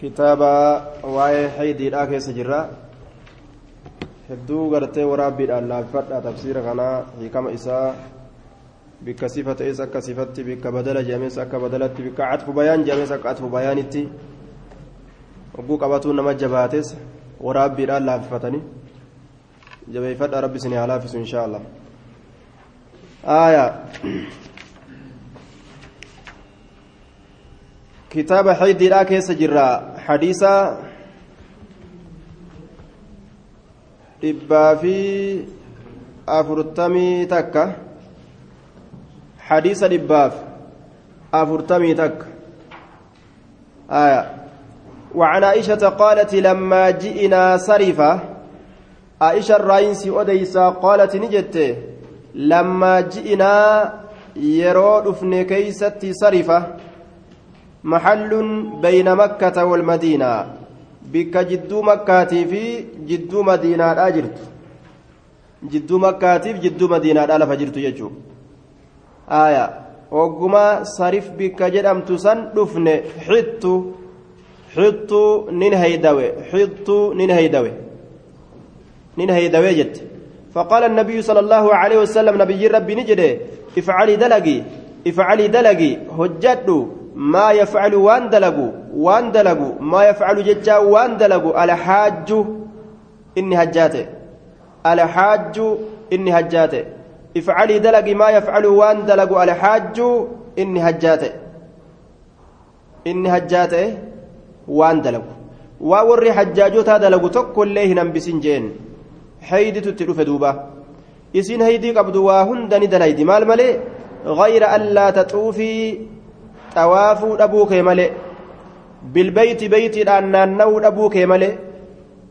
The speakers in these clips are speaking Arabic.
kitaaba waa'ee haydiidhaa keessa jirra hedduu gartee waraabbiidhaan laaffadha tafsiira kanaa hiikama isaa bikka sifa ta'es akka sifatti bikka badala jedhames akka badalatti bikka catfu bayaan jedhames akka catfu bayaanitti hogguu qabatuu nama jabaates waraabbiidhaan laaffatanii jabeeffadha rabbi isin haa laaffisu inshaa allah aayaa kitaaba haydiidhaa keessa jirra hadiisa dhibbaa fi afurtamii takka hadiisa dhibbaaf afurtamii takka آية. وعن عائشة قالت لما جئنا صرفة عائشة الرئيس أديسا قالت نجت. لما جئنا يرود افن كيستي صرفة محل بين مكة والمدينة. بك جدو مكة في جدو مدينة أجرت جدو مكة في جدو مدينة ألف أجرت يجو آية. وقما صرف بك جدمت سن دفن. حط حط نين هيدوي حط نين هيدوي نين هيدوي جت. فقال النبي صلى الله عليه وسلم نبي ربي نجده افعلي دلقي. افعلي دلقي. هجدوا ما يفعل وان دلقوا ما يفعل ججا وان دلقوا الحاج إني هجاته الحاج إني هجاته افعلي دلقي ما يفعل وان دلقوا الحاج إني هجاته إني هجاته وان دلقوا ووري حجاجوتا دلقوا تكو الليه نمبسين جين حيدي تتلف دوبا إسين هيدي قبضوا وهندني دليدي مال ملي غير ألا تطوفي xawaafuu dhabuu kee malee bilbeeyti beeytiidhaan naanna'uu dhabuu kee malee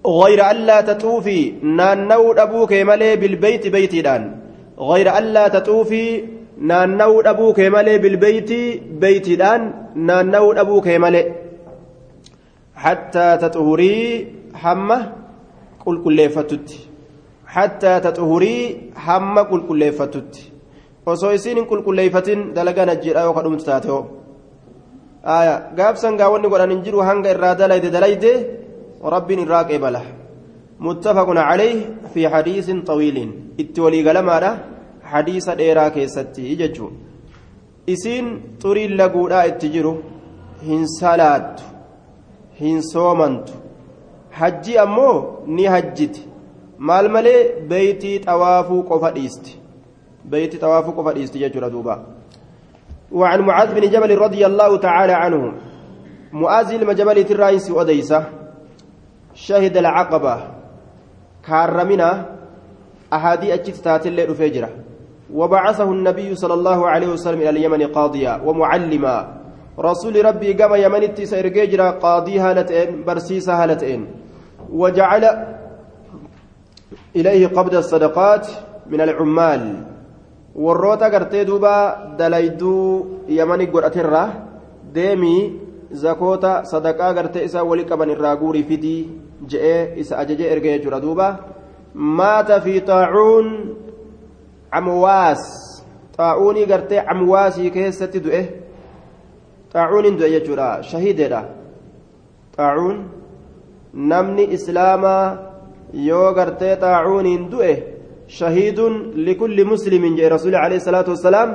غير ألا تطوفي نانو أبو كمالي بالبيت بيتيدان غير ألا تطوفي نانو أبو كمالي بالبيت بيتيدان نانو أبو كمالي حتى تطهري حمة قل كل فتت حتى تطهري حمة قل كل فتت qulqulleeyfatin dalagaa najjiidha yoo kadhumtu taate hoo aya gaabsan gaawwanni godhan hin jiru hanga irraa dalayde dalayde rabbiin irraa qeebala. Muttafaqun calayh fi hadiisin xawiiliin itti waliigalamaadha hadiisa dheeraa keessatti jechuun. Isiin xuriin laguudhaa itti jiru hin salaattu hin soomantu. Hajji ammoo ni hajjiti. Maal malee? Beeytii xawaafuu qofa dhiisti. Beeytii xawaafuu qofa dhiisti jechuudha duubaa. وعن معاذ بن جبل رضي الله تعالى عنه. معاذ المجبل الرئيس وديسة شهد العقبة. كارمنا. أحادي أجت تاتل فجرة وبعثه النبي صلى الله عليه وسلم إلى اليمن قاضيا ومعلما. رسول ربي قام يمن التسير قاضي هالتين برسيس هالتين وجعل إليه قبض الصدقات من العمال. Warroota gartee duuba dalayduu yamani godhaterraa deemii zakoota sadaqaa gartee isaa wali qaban irraa guurii fidii je'ee isa ajajee erga jechuudha duuba maata fi xaacuun camwaas xaa'uunii gartee camwaasii keessatti du'e xaacuuniin du'e jechuudha shahiideedha xaacuun namni islaamaa yoo gartee xaacuuniin du'e شهيد لكل مسلم جاء رسول عليه الصلاة والسلام.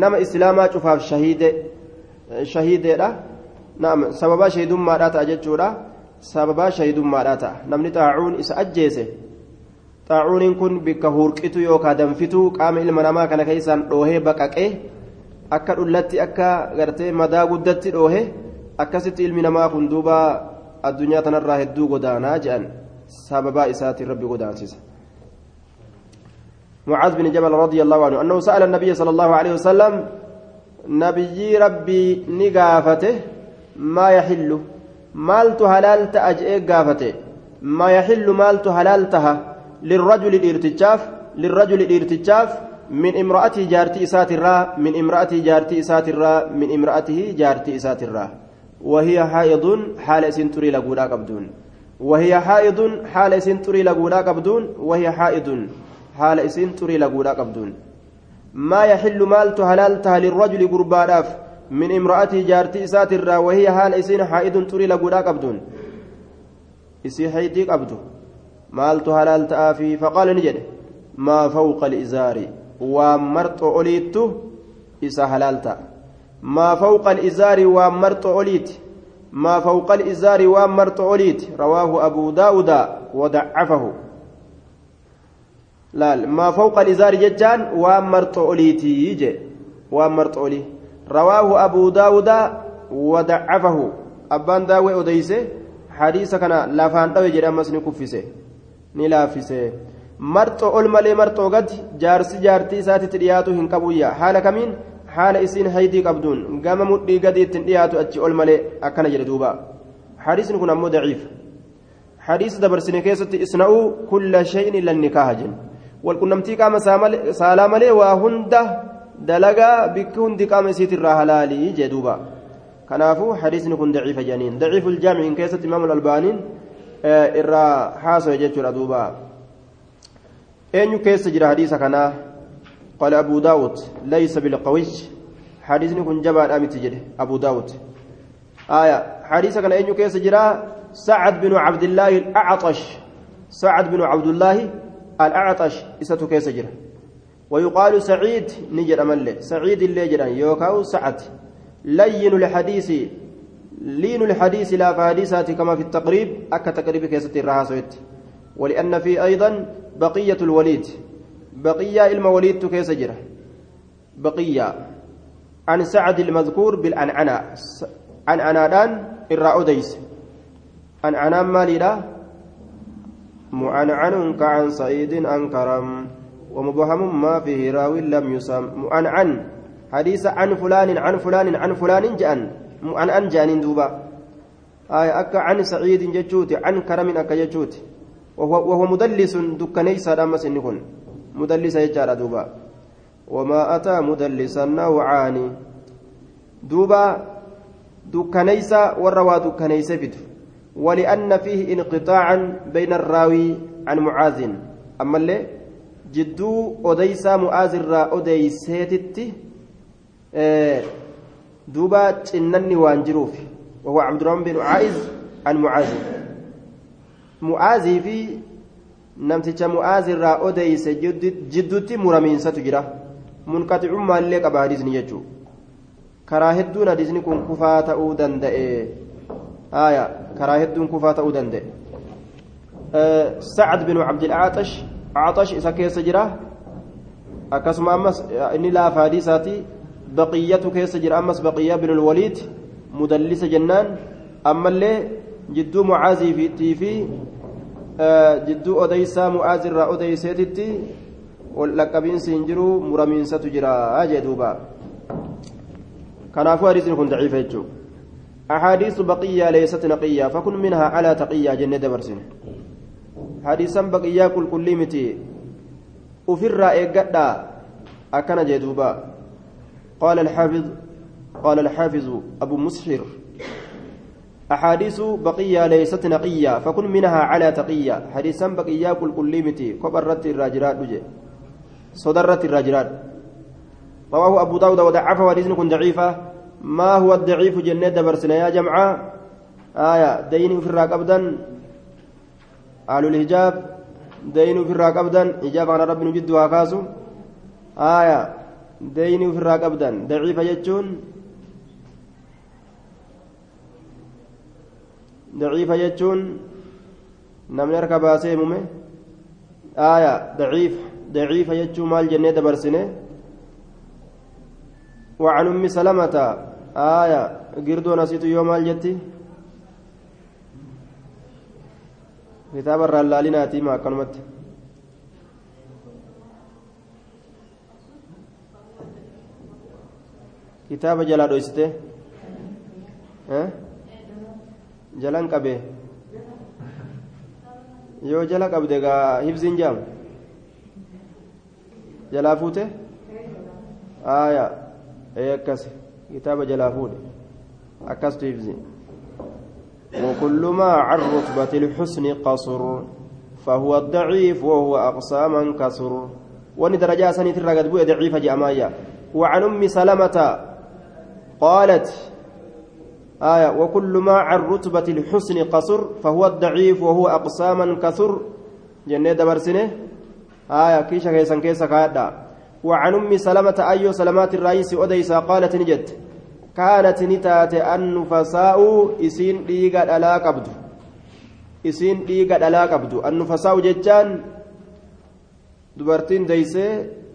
نما إسلاما شفاف شهيد شهيد لا. نعم سببا شهيد ما راتا أجتشورا. سببا شهيد ما راتا نمني طاعون إس أجيسه. طاعون كن بكهور كتو يوكا دنفتو قام إلما نما كان كيسان روهي بقاقه akka dhullatti akka gartee madaa guddatti dhoohe akkasitti ilmi namaa kun duuba addunyaa tanarraa hedduu godaanaa jedhan sababaa isaatiin rabbi godaansisa معاذ بن جبل رضي الله عنه أنه سأل النبي صلى الله عليه وسلم نبي ربي نقافته ما يحل؟ مالت هلالت أجئ قافته ما يحل مالت هلالتها للرجل الارتجاف للرجل الارتجاف من امرأته جارتي إسات الرا من امرأته جارتي إسات الرا من امرأته جارتي إسات الرا وهي حائض حال سنتري لقولا قبدون وهي حائض حال سنتري لقولا قبدون وهي حائض. Haala isiin xurii laguudhaa qabduun. Maa yaxillu maaltu halaaltaha lirrajuli gurbaadhaaf? من امرأتي جارتي إسات الرا وهي حال إسين حائد تري لقودا قبدون إسي حيدي قبدو مالت هلال تآفي فقال نجد ما فوق الإزار ومرت أوليت إسا هلال تأ ما فوق الإزار ومرت أوليت ما فوق الإزار ومرت أوليت رواه أبو داود وضعفه لا ما فوق الإزار ججان ومرت أوليتي يجي ومرت أولي رواه أبو داود وضعفه أبان داوي أديسه حديث كان لافان داوي جرى مسني كفسه نلافسه marxoo ol malee marxoo gadi jaarsi jaartii isaatitti dhiyaatu hin qabuyya haala kamiin haala isiin haydii qabduun gama mudhii gadi dhiyaatu achi ol malee akkana jedhe duuba hadiisni kun ammoo daciif hadiisa dabarsine keessatti isna'uu kulla shay'in illa nikaaha jenna walqunnamtii qaama saalaa malee waa hunda dalagaa bikki hundi qaama isiitirraa halaalii jee duuba kanaafuu hadiisni kun daciifa jedhaniin daciiful jaamiciin keessatti imaamul albaaniin irraa haasoye jechuudha duuba eenyu keessa jira hadiisa kanaa قال أبو داود ليس بالقوي حديثني كن جبا أمت جده أبو داود آية حديث كان أين كيس جرا سعد بن عبد الله الأعطش سعد بن عبد الله الأعطش إساتو كيس جرا ويقال سعيد نجر أمل سعيد اللي جرا يوكاو سعد. لين الحديث لين الحديث لا فحديثات كما في التقريب أكا تقريب كيسة الرهاسويت ولأن في أيضا بقية الوليد. بقية إلما وليد كيس جرا بقية. عن سعد المذكور بالأنعنى عن عنادان الرأوديس عن عنان مالي معنعن كعن سعيد عن كرم ومبهم ما فيه راو لم يسم معنعن حديث عن فلان عن فلان عن فلان جأن معنعن جانين دوبا. آية أكا عن سعيد ججوتي عن كرم أكا ججوتي وهو, وهو مدلس دكنيسا دامس نكون مدلس يجار دوبا. وما أتى مدلسا نوعان دوبا دكنيسا والروا دكنيسا فيدو ولأن فيه انقطاعا بين الراوي عن معاذ أما اللي جدو أديسا معاذ الرا أديسيتتي آه دوبا تنني وانجروف وهو عبد الرحمن بن عائز عن معاذ معاذ في mu'aaz irraa odeyse jidduutti muramiinsatu jira munqaxicummaa illee qaba hadiisni jechuu karaa hedduun hadiisni kun kufaa ta'uu danda'e aya karaa hedduun kufaa ta'uu danda'e sacad binu cabdilaaxash axash isa keessa jira akkasuma ammas inni laafa hadiisaati baqiyyatu keessa jira ammas baqiyyaa binu lwaliid mudallisa jennaan ammallee jidduu mucaaziitii fi jidduu odeysaa mu'aaz irraa odeyseetitti wal dhaqqabiinsi hin jiru muramiinsatu jira jee duuba kanaafuu hadiisni kun daciifa jechuu أحاديث بقية ليست نقية فكن منها على تقية جنة دبرسين. حديثا بقية كل كل متي. وفر إيقادا أكن جدوبا. قال الحافظ قال الحافظ أبو مسحر. أحاديث بقية ليست نقية فكن منها على تقية. حديثا بقية كل كل متي. كبرت الراجرات صدرت الراجرات رواه أبو داود وضعفه حديث كن ضعيفة. ما هو الضعيف جنة دبرسنا يا جماعة آية دين في الراك أبدا. آل الحجاب دين في الراك أبدا. إجابة عن رب نجد وكاسو آية دين في الراك أبدا. ضعيف يجون. ضعيف يجون. نمن يركب أسيمه آية ضعيف ضعيف يجون مال جنة دبرسنه وعن أم سلمة آية. قردو نسيت يوم الجتي كتاب الرلاليناتي ما كنمت. كتاب جلا دويسته. ها؟ جلان قبه yoo jala qabde gaa hibziin jaam jalaa fuute aayaa أكس كتاب جلافود. أكس تفزي وكل ما عن رتبة الحسن قصر فهو الضعيف وهو أقصى من كسر. وان درجة سنة الرقد بوية ضعيفة جامايا وعن أم سلمة قالت آية وكل ما عن رتبة الحسن قصر فهو الضعيف وهو أقساما كثر جنة دبرسنة؟ آية كيشا كيسا كيسا كادا وعن أم سلمة أيو سلمات الرئيس أديسا قالت نجد كانت نتات النفساء إسين ديغا ألا قبض. إسين ديغا ألا قبض. النفساء ججان دبرتين ديسي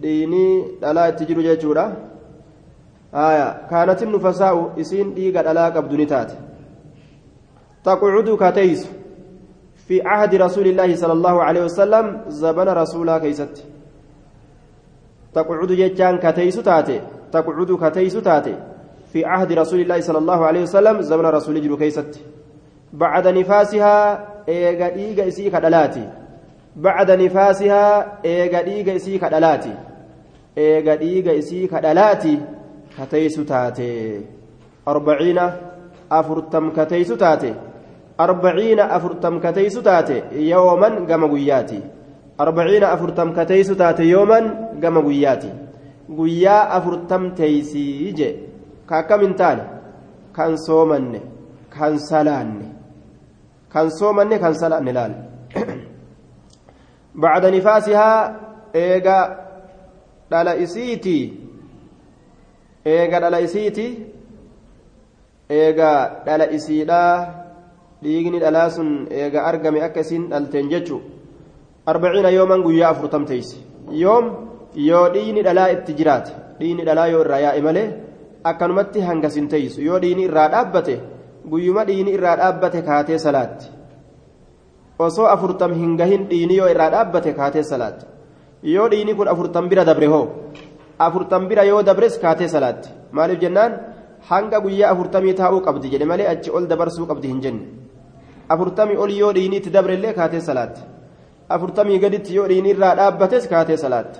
ديني ألا تجرو ججورا آية كانت النفساء إسين ديغا ألا قبض نتات. تقعد كتيس في عهد رسول الله صلى الله عليه وسلم زبن رسولا كيست. تقعد ججان كتيس تاتي تقعد كتيس تاتي في عهد رسول الله صلى الله عليه وسلم زمن رسول جلو كيست بعد نفاسها إيغا إيغا إسي كدلاتي بعد نفاسها إيغا إيغا إسي كدلاتي إيغا إيغا إسي كدلاتي كتيس تاتي أربعين أفرتم كتيس تاتي أربعين أفرتم كتيس تاتي يوما قم أربعين أفرتم كتيس تاتي يوما قم قياتي. قيا أفرتم تيسي جي. كاكم انتان كان صومني كان سلاني كان صومني كان سلاني لال بعد نفاسها إيغا دالا إسيتي. إيغا دالا إسيتي. إيغا دالا إسيدا. eega argame akka isiin dhalteen jechu arbaciina yooman guyyaa afurtam teeysi yoom yoo dhiigni dhalaa itti jiraate dhiigni dhalaa yoo irraa yaa'e malee akkanumatti hangasin teeysu yoo dhiigni irraa dhaabbate guyyuma dhiigni irraa dhaabbate kaatee salaatti. Osoo afurtam hin gahin dhiigni yoo irraa dhaabbate kaatee salaatti. Yoo dhiigni kun afurtam bira dabre hoo? Afurtam bira yoo dabres kaatee salaatti. Maaliif jennaan? Hanga guyyaa afurtamii taa'uu qabdi jedhe malee achi ol dabarsuu qabdi hin jenne. Afurtamii ol yoo dhiigni itti dabrellee kaatee salaatti afurtamii gaditti yoo dhiigni irraa dhaabbates kaatee salaatti.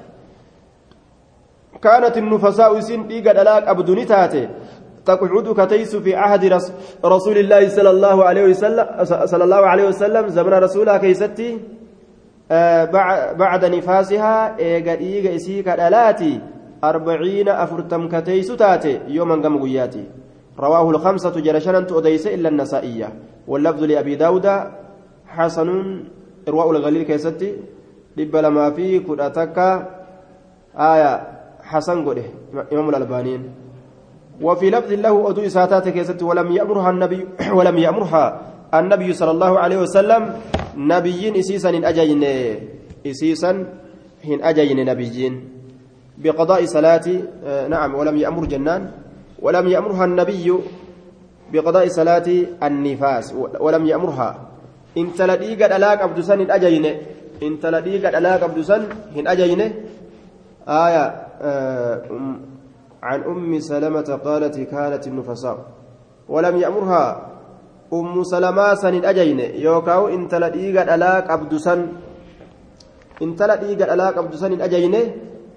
كانت النفساء سن ديغا دلاك أبدوني تاتي تقعد كتيس في عهد رسول الله صلى الله عليه وسلم صلى الله عليه وسلم زمن رسولها كيستي بعد نفاسها إيغا إيغا إسيكا دلاتي أربعين أفرتم كتيس تاتي يوما قم قياتي رواه الخمسة جرشنا تؤديس إلا النسائية واللفظ لأبي داود حسن إرواء الغليل كيستي لب لما في كرأتك آية حسن قده إمام الألبانين وفي لفظ له أدو إساتات كيست ولم يأمرها النبي ولم يأمرها النبي صلى الله عليه وسلم نبيين إسيسا إن أجين إسيسا إن أجين نبيين بقضاء صلاة نعم ولم يأمر جنان ولم يأمرها النبي بقضاء صلاة النفاس ولم يأمرها إن تلديق الألاك عبد سن إن أجين إن تلديق الألاك عبد سن إن أجين آية عن أم سلمة قالت كانت النفساء ولم يأمرها أم سلمة سن أجين يوكاو إن تلديق الألاك عبد سن إن تلديق الألاك عبد سن أجين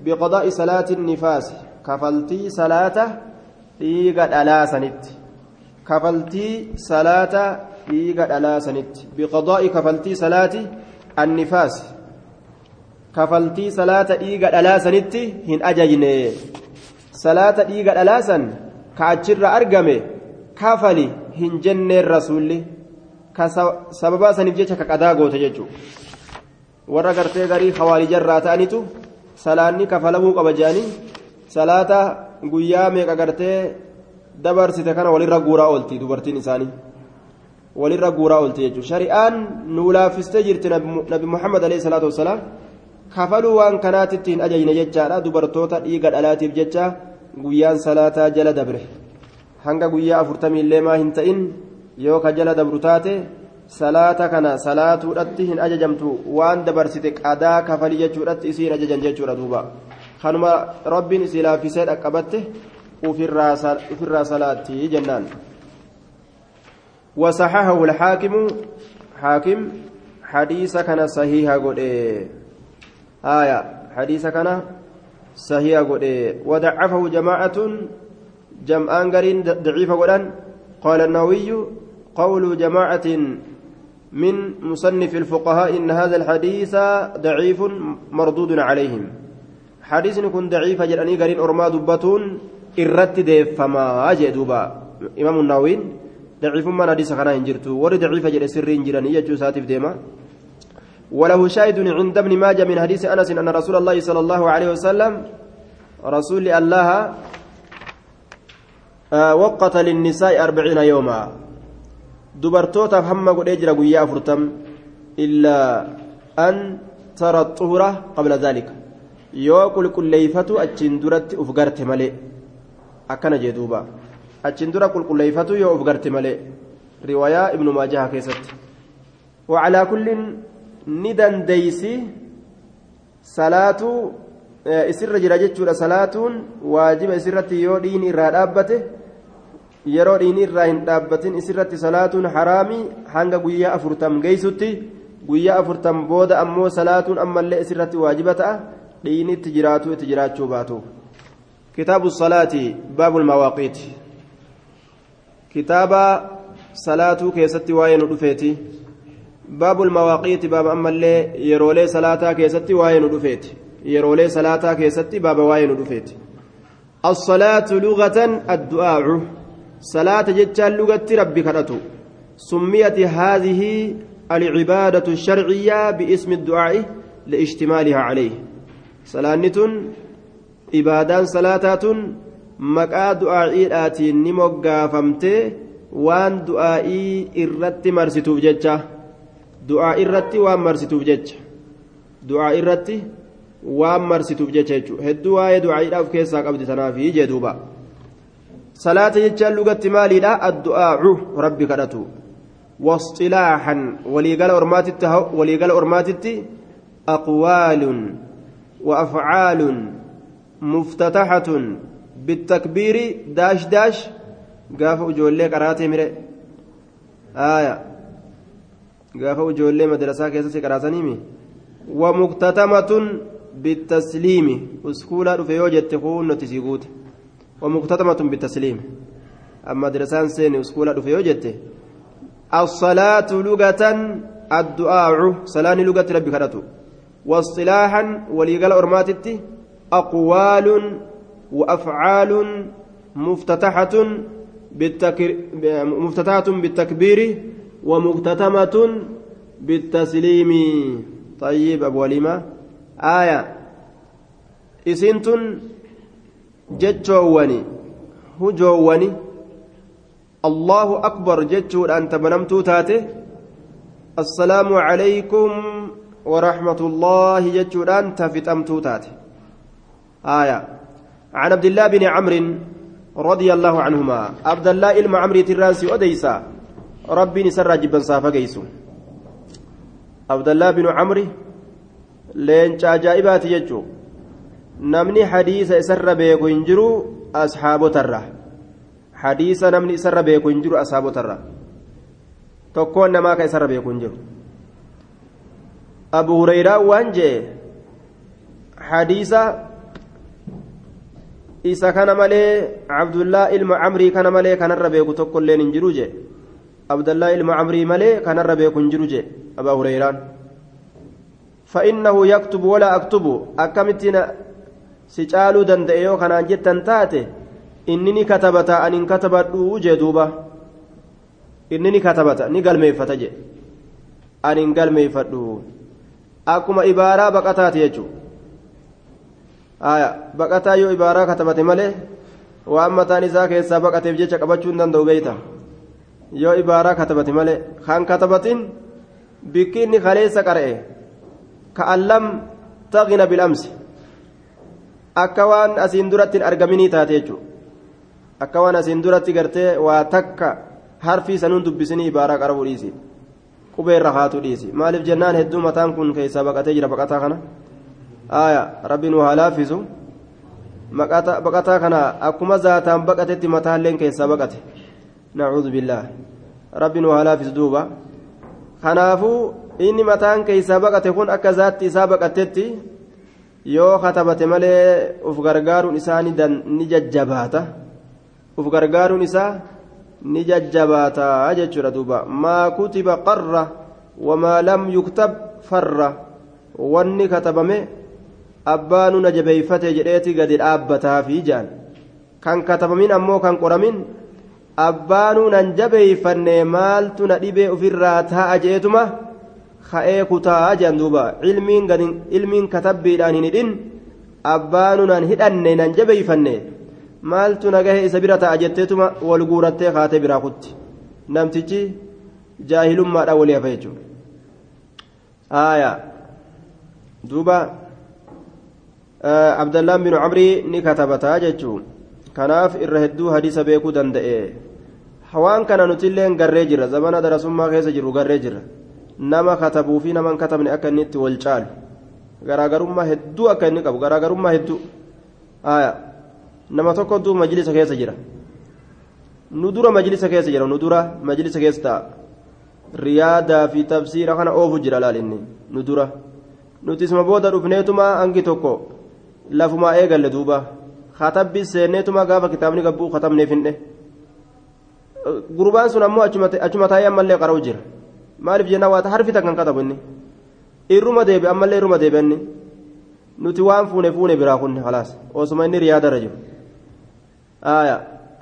بقضاء صلاة النفاس كفلتي صلاة ديق الألا سنت كفلتي صلاة dhiiga dhalaa sanitti. Biqadaa'i kafaltii salaati annifaasi kafaltii salaata dhiiga dhalaa sanitti hin ajajne. Salaata dhiiga dhalaa san ka achirra argame kafali hin jenneen rasuulli. Ka sababaa saniif jecha ka qadaa goote jechuudha. Warra gartee garii hawaalijarraa ta'anitu salaanni kafalamuu qaba jedhanii salaata guyyaa meeqa gartee dabarsite kana walirra guuraa ooltii dubartiin isaanii. Walirra guuraa oolti jechuudha shari'aan nuu laaffistee jirti nabi muhammad alayhi salaatu wasalaam kafaluu waan kanaatitti hin ajajne jechaadha dubartoota dhiiga dhalaatiif jecha guyyaan salaataa jala dabre hanga guyyaa afurtamii illee maa hin ta'in yoo ka jala dabru taate salaata kana salaatuudhatti hin ajajamtu waan dabarsite qadaa kafalii jechuudhatti isiin ajajan jechuudha duuba kanuma rabbiin isii laaffisee dhaqqabatte ufirraa salaatti jennaan وصححه الحاكم حاكم حديث كان صحيح قد آية حديث كان صحيح قد وضعفه جماعة جمعان قرين ضعيف قدان قال النووي قول جماعة من مصنف الفقهاء إن هذا الحديث ضعيف مردود عليهم. حديث كن ضعيف جراني قرين أرما دبتون irratti deeffamaa jee duuba imaamu daciifummaan hadiisa kanaa hin jirtu. Warri daciifa jedhe sirrii hin jiranii jechuu isaatiif وله شاهد عند ابن ماجه من حديث انس ان رسول الله صلى الله عليه وسلم رسول الله وقت للنساء أربعين يوما دبرتوتا هم قد اجرى قيا فرتم الا ان ترى الطهرة قبل ذلك يوكل كل ليفة أتشين درت أفقرت ملئ jee duuba. achiin dura qulqulleeffatu yoo of garte malee riwaayaa ibnu maajaha keessatti. Wacalaa kullin ni dandeeysi salaatu e, isirra jira jechuudha. Salaatuun waajiba isirratti yoo dhiini irraa dhaabbate yeroo dhiini irraa hin dhaabbatin isirratti salaatuun haraami. Hanga guyyaa afurtam geeysutti guyyaa afurtam booda ammoo salaatuun ammallee isirratti waajiba ta'a. Dhiini itti jiraatu itti jiraachuu baatu. Kitaabu salaati baabul mawaaqiiti كتاب صلاة كيستي واين رفيتي. باب المواقيت باب أما اللي يرولي صلاة كيستي واين رفيتي. يرولي صلاة كيستي باب واين رفيتي. الصلاة لغة الدعاء. صلاة جتشا لغة ربي كرتو. سميت هذه العبادة الشرعية باسم الدعاء لاشتمالها عليه. صلاة salaataa tun maqaa du'aa'iidhaatiin ni moggaafamtee waan du'aa'ii irratti marsituuf jecha. Du'aa irratti waan marsituuf jecha. Du'aa irratti waan marsituuf jecha jechuudha. Hedduu waa'ee du'aa'iidhaa of keessaa qabdi tanaafi jedhuuba salaata jechaan lugatti maaliidha? Addu'aacu rabbi kadhatu. Wasxilaaxan waliigala ormaatitti waliigala ormaatitti aqwaalun wa afcaalun muftataxatun بالتكبير داش داش قاف وجولي قراتي مري آية. قاف وجولي مدرسة كيسة قراتنيمي ومكتتمة بالتسليم. اسكولا في وجه تكون نتسيقوت ومكتتمة بالتسليم. أما درسان سين اسكولا في وجه الصلاة لغة الدعاء. صلاة لغة ربي كرتو واصطلاحا وليقال أرماتتي. أقوال وأفعال مفتتحة بالتكر... مفتتحة بالتكبير ومختتمة بالتسليم. طيب أبو وليمة. آية. إسنتن جتشووني هجووني. الله أكبر جتشو أنت بنمتو تاتي. السلام عليكم ورحمة الله. جتشو أنت فتمتو تاتي. آية. عن عبد الله بن عمرو رضي الله عنهما. عبد الله إلما عمرو ترانسي أديسا. ربي نسر جبا صافا قيسو. عبد الله بن عمرو لين عجائبات يجو. نمني حديث إسر بيكو ينجرو أصحاب ترى. حديث نمني إسر بيكو ينجرو أصحاب ترى. isarra beeku hin jiru abu hureyraa waan jee hadiisa isa kana malee abdullaa ilma amrii kana malee kanarra beeku tokko tokkoilleen hin jiru jee? Abdullaa ilma amrii malee kanarra beeku hin jiru jee abaa hureyraan fa'innahu yaktubu walaa aktubu akkamittiin si caaluu danda'e yoo kanaan jettan taate inni ni katabata ani hin katabadhu jee duuba. Inni ni katabata ni galmeeffata jee. Ani hin galmeeffadhu akkuma ibaaraa baqataati jechuudha baqataa yoo ibaaraa katabate malee waan mataan isaa keessaa baqateef jecha qabachuu hin danda'u beeyta? Yoo ibaaraa katabate malee kan katabatin bikki inni kaleessa qara'e ka'allam taqina bilamsi akka waan asiin duratti hin argaminii taate jechuudha. Akka waan asiin duratti gartee waa takka harfii sanuun dubbisinii ibaaraa qarabuu dhiisi. Qubeerra haatu dhiisi. Maaliif jennaan hedduu mataan kun keessaa baqatee jira baqataa kana. Aya rabbi nu haa laaffisu baqataa kana akkuma zaataan baqatetti mataalleen keessaa baqate. Nacuudhu billaah. Rabbi nu haa laaffisu duuba. Kanaafuu inni mataan keessaa baqate kun akka zaatti isaa baqatetti yoo katabate malee uf gargaaruun isaa ni jajjabaata. Uf gargaaruun isaa ni jajjabaata jechuudha duuba. Maa kutiba qarra wamaa lam yuktab farra. Wanni katabame abbaa nuna jabeeyfate jedheeti gadi dhaabbataafi jaan. Kan katabamin ammoo kan qoramin abbaanuu nan jabeeyfanne maaltu na dhibee ofirraa taa'a jeetuma? Ka'ee kutaa jedhan duuba. Ilmiin katabbiidhaan hin hidhin. Abbaanuu nan hidhanne nan jabeeyfanne maaltu na gahe isa bira taa'a jetteetuma? Wal guurattee kaatee biraa kutti. Namtichi jaahilummaadhaan walii hafa jechuudha. duuba abdallaan binu camrii ni katabataa jechuun kanaaf irra hedduu hadiisa beekuu danda'e waan kana nutilleen garree jira zamana darasummaa keessa jiru garree jira nama katabuu fi nama hin katabne akka inni itti wal caalu garaagarummaa hedduu akka inni qabu garaagarummaa hedduu nama tokko duuba majlisa keessa jira nu dura majlisa keessa jira nu dura majlisa keessa ta'a riyaadaa fi tafsiira kana oofu jira laalinni nu dura nuti isma booda dhufneetuma hangi tokko lafumaa eegalle duuba katabbi seenneetuma gaafa kitaabni gabbuu katabneef hin gurbaan sun ammoo achuma taa'ee ammallee qara'u jira maaliif jennaan waata harfi takkan katabu inni irruma deebi ammallee irruma deebi inni nuti waan fuune fuune biraa kunne halaas osuma inni riyaadarra jiru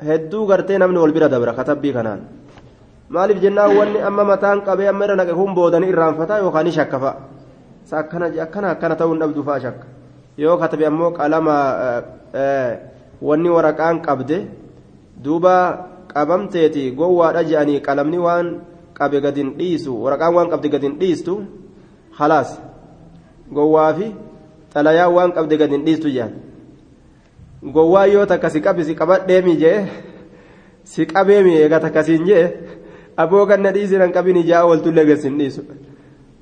hedduu gartee namni wal bira dabra katabbii kanaan maaliif jennaan wanni amma mataan qabee amma irra naqe kun boodanii irraanfataa yookaan ni shakka fa'a akkana akkana akkana ta'uu hin dhabdu fa'a shakka yoo katabe ammoo qalama wanni waraqaan qabde duuba qabamteeti gowwaadha je'anii qalamni waan qabe gadin dhiisu waraqaan waan qabde gadin dhiistu halaas gowwaa fi xalayaan waan qabde gadin dhiistu je'an gowwaa yoo takka si qabi si qabadheemi jee si qabeemi eega takkasiin jee aboo ganna dhiisiran qabini jaa ooltullee gassin dhiisu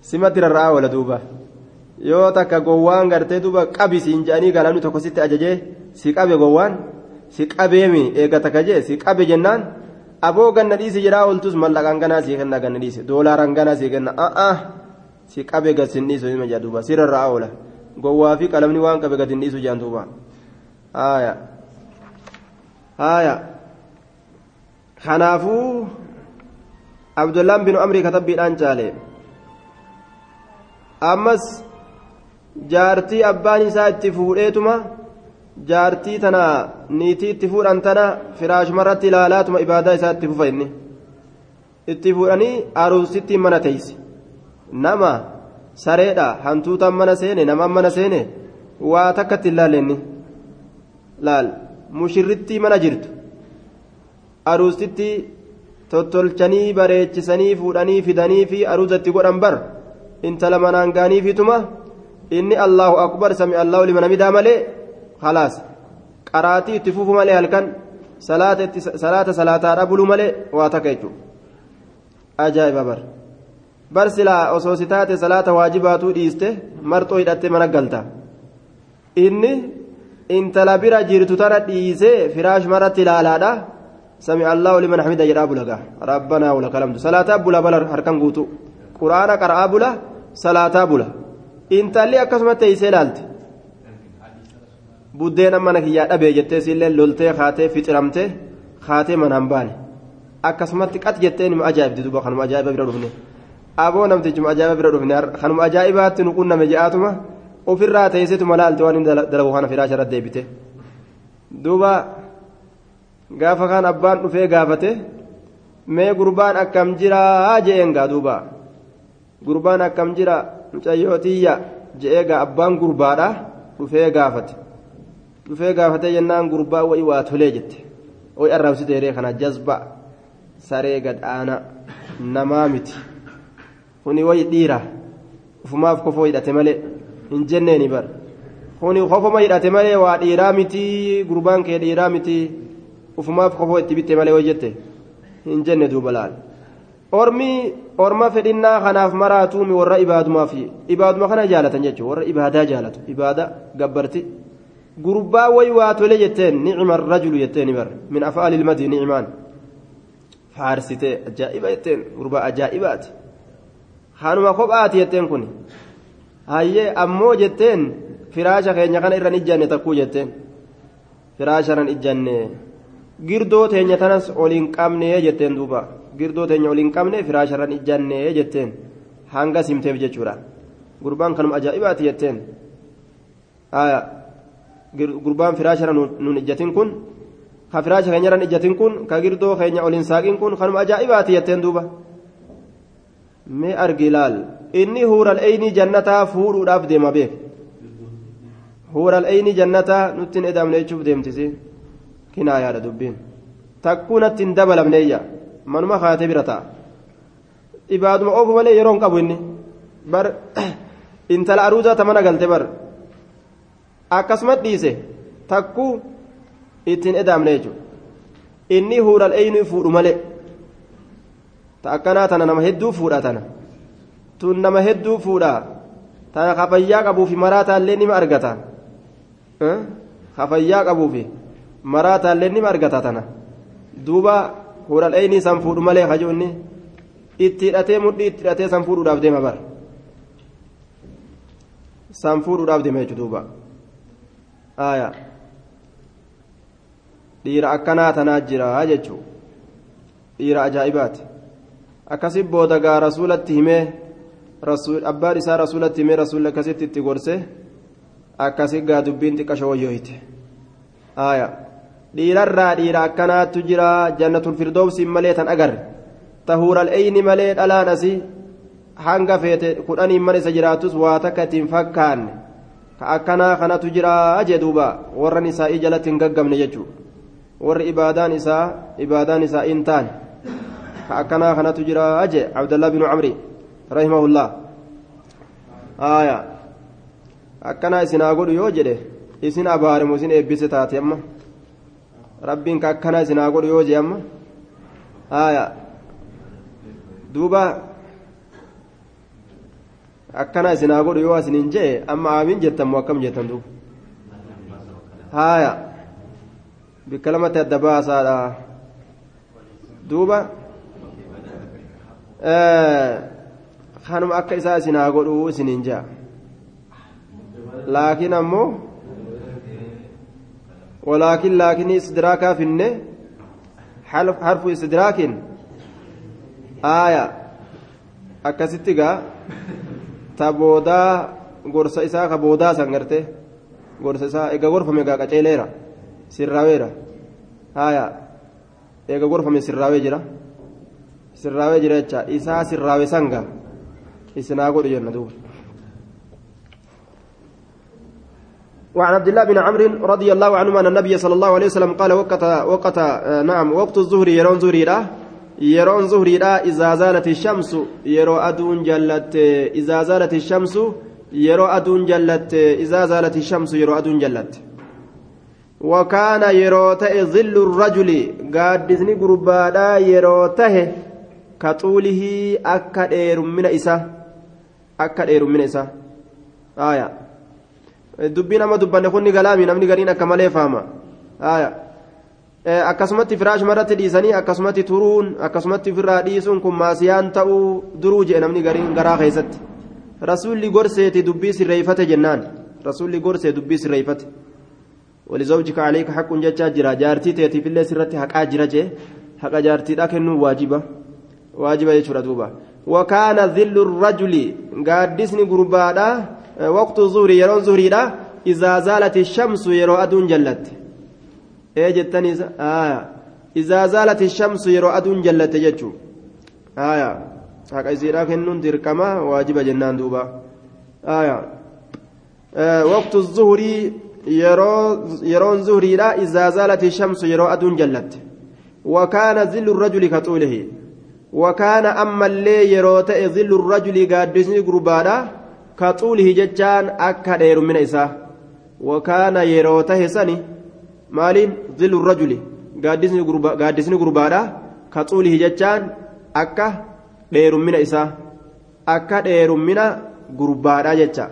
simatti rarra'aa oola duuba yoo takka gowwaan gartee duuba qabisiin je'anii galaanni tokko sitti ajajee si qabe gowwaan si qabeemi eega takka jee si qabe jennaan aboo ganna dhiisi jedhaa ooltus mallaqaan ganaa sii kenna ganna dhiisi doolaaraan ganaa sii kenna a'aa si qabe gassin dhiisu hima jedha duuba si rarra'aa oola gowwaa fi qalamni waan qabe gadin dhiisu jedhan duuba haaya haaya kanaafuu abdullaan binu amrii katabbiidhaan caale ammas jaartii abbaan isaa itti fuudheetuma jaartii tana niitii itti fuudhan tana firaashumarratti ilaalaatuma ibaadaa isaa itti fufa itti fuudhanii aruusitti mana teeysi nama sareedha hantuutaan mana seene namaan mana seene waa takkatti hin laallenni laal mushirrittii mana jirtu. Aruusitti tottolchanii bareechisanii fuudhanii fidanii fi aruusatti godhan bar intala manaan gaaniifituma inni allahu akbar sami allahu liman hamidaa malee khalaas qaraatii itti fufu malee halkan salaata salaataadha bulu malee waa takka jechuudha ajaa'iba bar bar silaa osoo si taate salaata waajibaatuu dhiiste marxoo hidhattee mana galta inni intala bira jirtu tana dhiisee firaash maratti ilaalaadha سمع الله لمن حمده جراب لغا ربنا ولك الحمد صلاة بلا بلا هركن غوتو قرآن قرأ بلا صلاة بلا انت اللي أكسمت تيسيلالت buddeen amma nakiyyaa dhabee jettee sillee loltee kaatee fixramtee kaatee manaan baane akkasumatti qat jettee nima ajaa'ibdi duuba kanuma ajaa'iba bira dhufne aboo namtichuma ajaa'iba bira dhufne kanuma ajaa'ibaatti nu qunname je'aatuma ofirraa teessetuma laalte waan inni dalagu kana irra deebite duuba gaafa kaan abbaan dhufee gaafate mee gurbaan akkam jiraa je'een gaa duuba gurbaan akkam jira mucayyootiyya je'ee gaa abbaan gurbaadha dhufee gaafate dhufee gaafatee jennaan gurbaa wayi waa tolee jette wayi arraabsite yeree kana jazba saree gadhaana namaa miti kuni wayi dhiira ufumaaf kofoo hidhate malee hin jenneeni bar kuni kofoma hidhate malee waa dhiiraa miti gurbaan kee dhiiraa miti ufumaaf kofoo itti bitte malee wayi jette hin jenne duuba laal ormi orma fedhinnaa kanaaf maraatuumi warra ibaadumaaf ibaaduma kana jaalatan jechuudha warra ibaadaa jaalatu ibaada gabbarti. gurbaa way waa tole jetteen nicma rajulu jetteen bar min afaali ilmadi nicmaan faarsite ajaa'iba jetteen gurbaa ajaa'ibaati. Hanuma kophaati jetteen kun. Hayyee ammoo jetteen firaasha keenya kana irran ijjanne takkuu jetteen. Firaasha ran ijjanne girdoo teenya tanas oliin qabne jetteen duuba girdoo teenya oliin qabne firaasha ran ijjanne jetteen hanga simteef jechuudha gurbaan kanuma ajaa'ibaati jetteen gurbaan firaashara nun ijjatin kun ka firaasha keenyarran ijjatin kun ka girdoo keenya oliin saaqin kun kanuma ajaa'ibaati jetteen duuba mee argi ilaal inni huural eyni jannataa fuudhuudhaaf deema beek huural eyni jannataa nutti hin jechuuf deemtisi kinaayaadha dubbiin. Takkuu natti hin dabalamneeyya manuma kaatee bira ta'a. Ibaaduma oofu malee yeroo hin qabu inni. Bar intala aruusaa ta mana galte bar. Akkasumas dhiise. Takkuu ittiin edaamne jechuudha. Inni huural eyni fuudhu malee. Ta akkanaa tana nama hedduu fuudha tana. Tun nama hedduu fuudha tana kafayyaa qabuufi maraataallee nima argata. Kafayyaa qabuufi maraataallee nima argata tana. Duuba huural eyni san fuudhu malee kajuunni itti hidhatee mudhii itti hidhatee san fuudhuudhaaf deema bara. San fuudhuudhaaf deema jechuudha duuba. Aayaa. dhiira akkanaa tanaa jira jechuun dhiira ajaa'ibaati. Akkasii booda gaa rasuulatti himee abbaan isaa rasuulatti himee rasuulli akkasitti itti gorse akkasii gaa dubbiin xiqqasho wayyooyite aaya dhiirarraa dhiira akkanaattu jira. Jannatul firdoobsiin malee tan agarre. Tahuural eyni malee dhalaan asii hanga feete kudhaniin mana isa jiraatus waa takka ittiin fakkaanne. Ka akkanaa kanatu jira jee duuba. Warran isaa'ii jalatti hin gaggabne jechuudha. warri ibaadaan isaa ibaadaan isaa in taane. Ka akkanaa kanatu jira aje abdallah binu camri rahimahullah. Aya akkanaa isinaa godhu yoo jedhe isin abaarimu isin eebbise taate amma rabbiin ka akkanaa isinaa godhu yoo je amma aya duuba akkanaa isinaa godhu yoo asinin jee amma aamin jettan moo akkam jettan duuba haya bikka lamatti adda baasaadha duuba kanuma akka isaa isin haa godhuu isiniin jaa laakiin ammoo walaakin laakinii istidraakaa finne harfu istidraakin aaya akkasitti gaa ta boodaa gorsa isaa ka boodaa san garte gorsa isaa ega gorfame gaa qaceeleera sirraaweera haya eega gorfame sirraawee jira sirraawee jira jecha isaa sirraawe sanga isinaa godhu jenna duuba وعن عبد الله بن عمرو رضي الله عنهما أن النبي صلى الله عليه وسلم قال وقت وقت نعم وقت الظهر يرون ظهري يرون ظهري إذا زالت الشمس يرو أدون جلت إذا زالت الشمس يرو أدون جلت إذا زالت الشمس يرو أدون جلت. وكان يروته ظل الرجل قادسني قربادا يروته كطوله أكا من إسا أكا من إسا. آية. Dubbiin amma dubbanne kunni galaami namni gariin akka malee faama akkasumatti firaash marratti dhiisanii akkasumatti turuun akkasumatti ofirraa dhiisuun kun maasiyaan ta'uu duruu jedhe namni gariin garaa keessatti rasuulli gorseeti dubbii sirreeffate jennaan rasuulli gorsee dubbii sirreeffate جتا جرا جارتي تيتي في الله سرتي حقا جرا جي حقا جارتي دا كنو واجبة واجبة يشرا دوبا وكان ذل الرجل قادسني قربادا وقت الظهر يرون ظهري إذا زالت الشمس يرو أدون جلت إيه جتني آه إذا زالت الشمس يرو أدون جلت جتشو آية حقا يصيرا كنون تركما واجبة جنان دوبا آية آه وقت الظهر yeroon zuhriidha izaa zaalati shamsu yeroo aduun jallatte wakaana zillu rajuli ka xuulihi wakaana ammallee yeroo ta'e zillu rajuli gaaddisni gurbaadha ka xuulihi jechaan akka dheerummina isaa wakaana yeroo tahe sani maaliin zillu rajuli gaaddisni gurbaadha ka xuulihi jechaan akka dheerummina isaa akka dheerummina gurbaadha jecha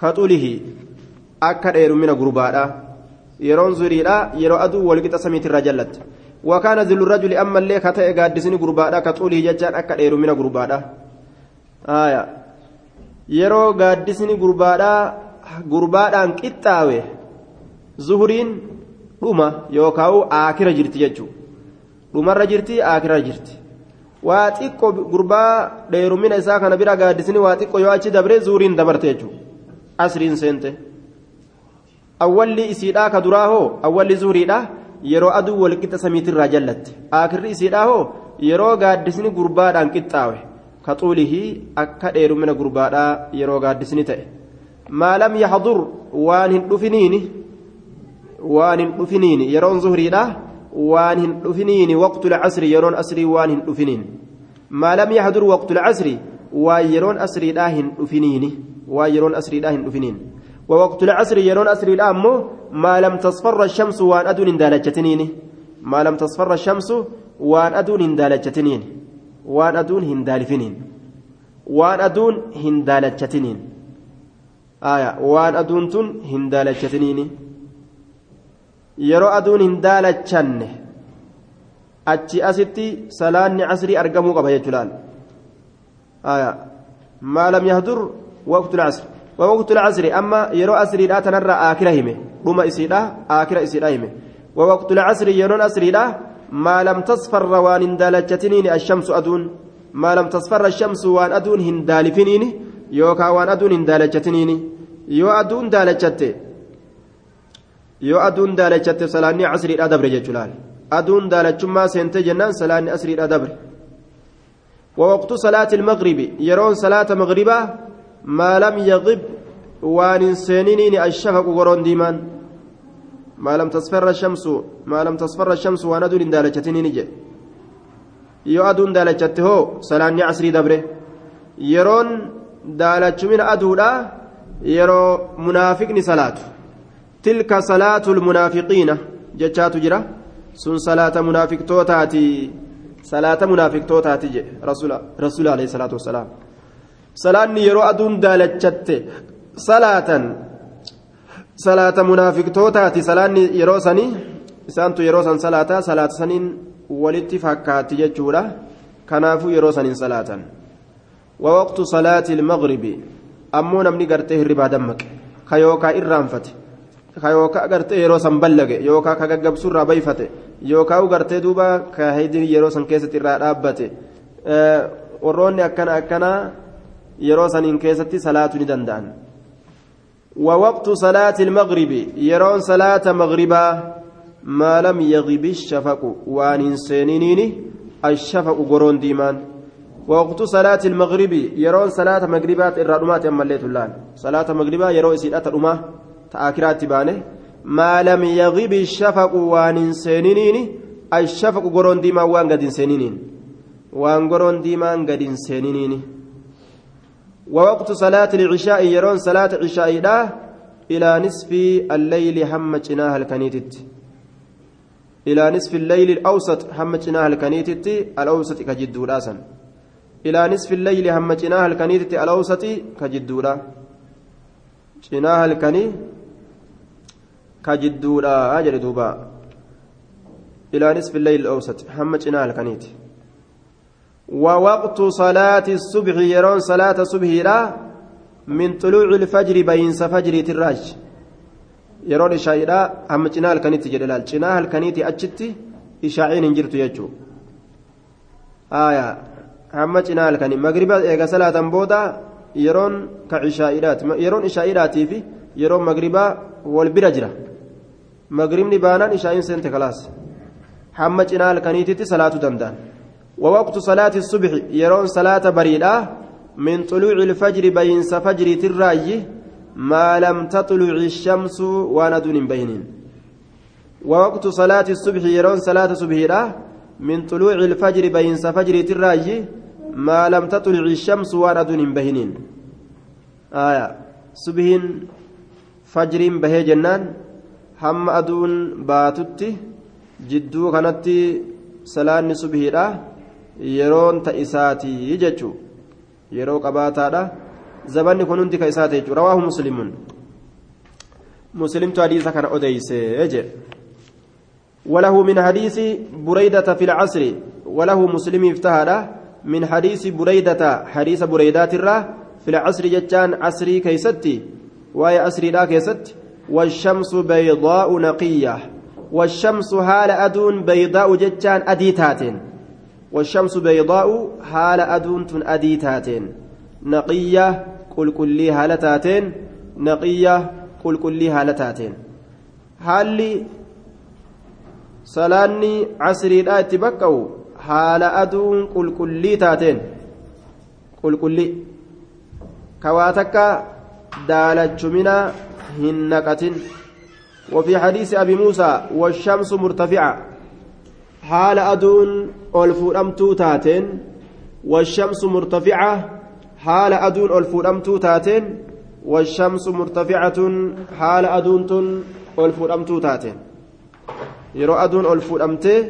ka xuulihi akka dheerummina gurbaadha yeroon zuriidha yeroo aduu walqixa samiitirraa jallatte wakaana zillu rajuli ammallee ka ta'e gaaddisni gurbaadha ka xuulii jechaan akka dheerummina gurbaadha yeroo gaaddisni gurbaadha gurbaadhaan qixxaawe zuhuriin dhuma yookaan aakira jirti jechuudha dhumarra jirti aakira jirti waa xiqqo gurbaa dheerummina isaa kana bira gaaddisni waa xiqqo yoo achi dabre zuhuriin dabarte jechuudha asriin seente. awwalli isiidhaa ka duraa hoo awwalli zuhriidha yeroo aduu walqixa samiitirraa jallatte aakirri isiidhaa hoo yeroo gaaddisni gurbaadhaan qixxaawe akka dheerumina gurbaadhaa yeroo gaaddisni ta'e maalam yaxdur waan hin dhufiniini waan hin dhufiniini yeroon zuhriidha waan hin dhufiniini waqtul casri yeroon asrii waan hin dhufiniin maalam yaxdur waqtul casri waan yeroon asriidhaa hin dhufiniini waan yeroon asriidhaa hin dhufiniin ووقت العصر يرون أسر الأمو ما لم تصفر الشمس وأن أدون دالجتنين ما لم تصفر الشمس وأن أدون دالجتنين وأن أدون هندالفنين وأن أدون هندالجتنين آية وأن أدون تن هندالجتنين yeroo aduun hin daalachanne achi asitti salaanni casrii argamuu qaba jechuudhaan maa lam yahdur waqtu lcasr ووقت العصر أما يرو أسري لا تنرى آكرة همه رما إسيدا آكرة إسيدا همه ووقت العصر يرون أسري لا ما لم تصفر وان اندالجتنين الشمس أدون. ما لم تصفر الشمس وان أدون هندالفنين يوكا وان أدون هندالجتنين يو أدون دالجت يو أدون دالجت سلاني عصري لا دبر جلال أدون دالجما سنتي جنان سلاني أسري لا دبر ووقت صلاة المغرب. يرون صلاة مغربة ما لم يغب وان سنين الشفق قرون ديمان. ما لم تصفر الشمس ما لم تصفر الشمس وأنا دون دالجتني نجي. يو أدون دالجته سلاني عصري دبره. يرون دالج من أدولا يرو منافقني صلاة تلك صلاة المنافقين. جتشات جرا. سن صلاة منافق توتاتي صلاة منافق توتاتي رسول رسول عليه الصلاة والسلام. salaanni yeroo aduun daalachatte salaatan salaata munaafiqtootaati salaanni yeroo sanii isaantu yeroo san salaataa salaata saniin walitti fakkaatti jechuudha kanaafuu yeroo saniin salaatan wawaqtu salaati ilmagribi ammoo namni gartee hirribaa dammaqe ka yookaa irraanfate ka yookaa gartee yeroo san ballage yookaa ka gaggabsuurraa bayfate yookaa gartee duuba ka heydin yeroo san keessatti irraa dhaabbate warroonni akkana akkanaa yeroo saniin keessatti salaatu ni danda'an ووقت صلاة المغرب يرون صلاة مغربا ما لم يغب الشفق وان سنينين الشفق قرون ديمان. ووقت صلاة المغرب يرون صلاة مغربات الرادمات أما الليت اللان صلاة مغربا يرون سيدات الأمة تآكرات تبانه ما لم يغب الشفق وان سنينين الشفق قرون ديمان وان قد سنينين. وان قرون ديمان قد سنينين ووقت صلاة العشاء يرون صلاة عشاء إلى نصف الليل هم جناها الكنيتت. إلى نصف الليل الأوسط هم جناها الكنيتت الأوسط كجدولا سن. إلى نصف الليل هم جناها الكنيتت الأوسط كجدولا جناها الكني كجدولا أجل دوبا. إلى نصف الليل الأوسط هم جناها الكنيتت. ووقت صلاة الصبح يرون صلاة الصبح لا من طلوع الفجر بين فجر تراج. يرون إشاعيرا هم جناه الكنيتي جلال جناه الكنيتي أجتي إشاعين انجرت يجو. آية. هم جناه الكني مغربا إيغا صلاة بودا يرون كعشائرات يرون إشاعيراتي في يرون مغربا والبرجرة مغربني بانان إشاعين سنت خلاص. هم جناه الكنيتي صلاة دندان ووقت صلاة الصبح يرون صلاة بريدة من طلوع الفجر بين فجر تراي ما لم تطلع الشمس وأنا دون بينين ووقت صلاة الصبح يرون صلاة صبح من طلوع الفجر بين فجر تراي ما لم تطلع الشمس وأنا دون بينين آية. صبح فجر به جنان. هم أدون باتتي جدو كانت صلاة صبح yeroon ta isaatii jechuu yeroo qabaataadha. Zabanni kun hundi ka isaati jechuu rawaahu muslimun. مسلمت حديث كان أديس أجل وله من حديث بريدة في العصر وله مسلم افتهر من حديث بريدة حديث بريدات الرا في العصر جتان عصري كيستي وهي عصري لا كيست والشمس بيضاء نقية والشمس هال أدون بيضاء جتان أديتاتين والشمس بيضاء حال أدونت أديتاتين نقية قل كلي هالتاتين نقية قل كلي هالتاتين هالي salaanni casriidhaa itti baqqa'u haala aduun qulqullii taateen qulqullii kawaa takka daalachumina hin naqatin وفي حديث أبي موسى والشمس مرتفعة حال أدون ألفورمتو تاتين والشمس مرتفعة حال أدون ألفورمتو تاتين والشمس مرتفعة حال أدونتن ألفورمتو تاتين yeroo aduun ol fuudhamtee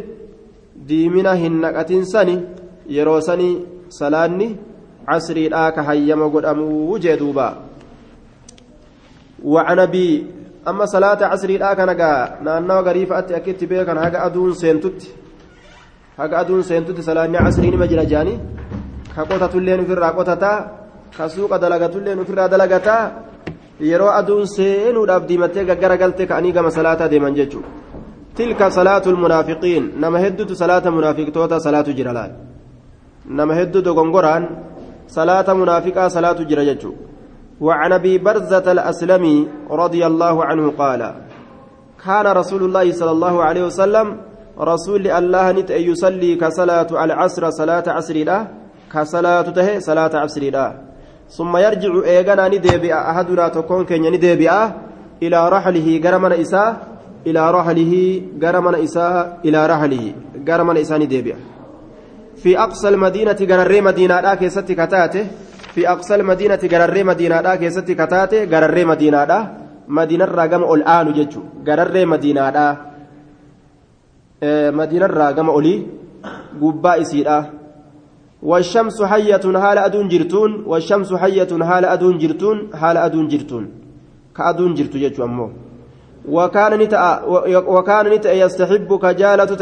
diimina hin naqatin sani yeroo sani salaanni casriidhaa ka hayyama godhamuu jee duuba. وعن أبي أما صلاة عصر الآن نانو غريفة أتي أكيد بيكن هاga أدون سينتوت هاga أدون سينتوت صلاة عصر نمجر جاني كقوتة اللين في الراقوتة كسوق دلقة اللين في الرادلقة yeroo aduun seenuudhaaf diimattee gaggara galte ka'anii gama salaataa deeman jechuudha tilka salaatu lmunaafiqiin nama hedduutu salaata munaafiqtoota salaatu jira laal nama hedduu dogongoraan salaata munaafiqaa salaatu jira jechuudha وعن ابي برزه الاسلمي رضي الله عنه قال كان رسول الله صلى الله رسول الله نت يصلي كصلاه العصر صلاه عصر لا كصلاه ته صلاه عصر لا ثم يرجع ايغنا ندبي احدنا تكون كن ندبي الى رحله غرمنا اساء الى رحله غرمنا اساء الى رحله غرمنا اساء ندبي في اقصى المدينه غرر مدينه دا كيستي كتاته في أقصى المدينة غرر مدينة دا كيستي كتاتي غرر مدينة دا مدينة راقم الآن جتشو غرر مدينة دا مدينة راقم أولي قباء سيدا والشمس حية هال أدون جرتون والشمس حية هال أدون جرتون هال أدون جرتون كأدون جرتو جتشو أمو وكان نتا وكان نتا يستحب كجالة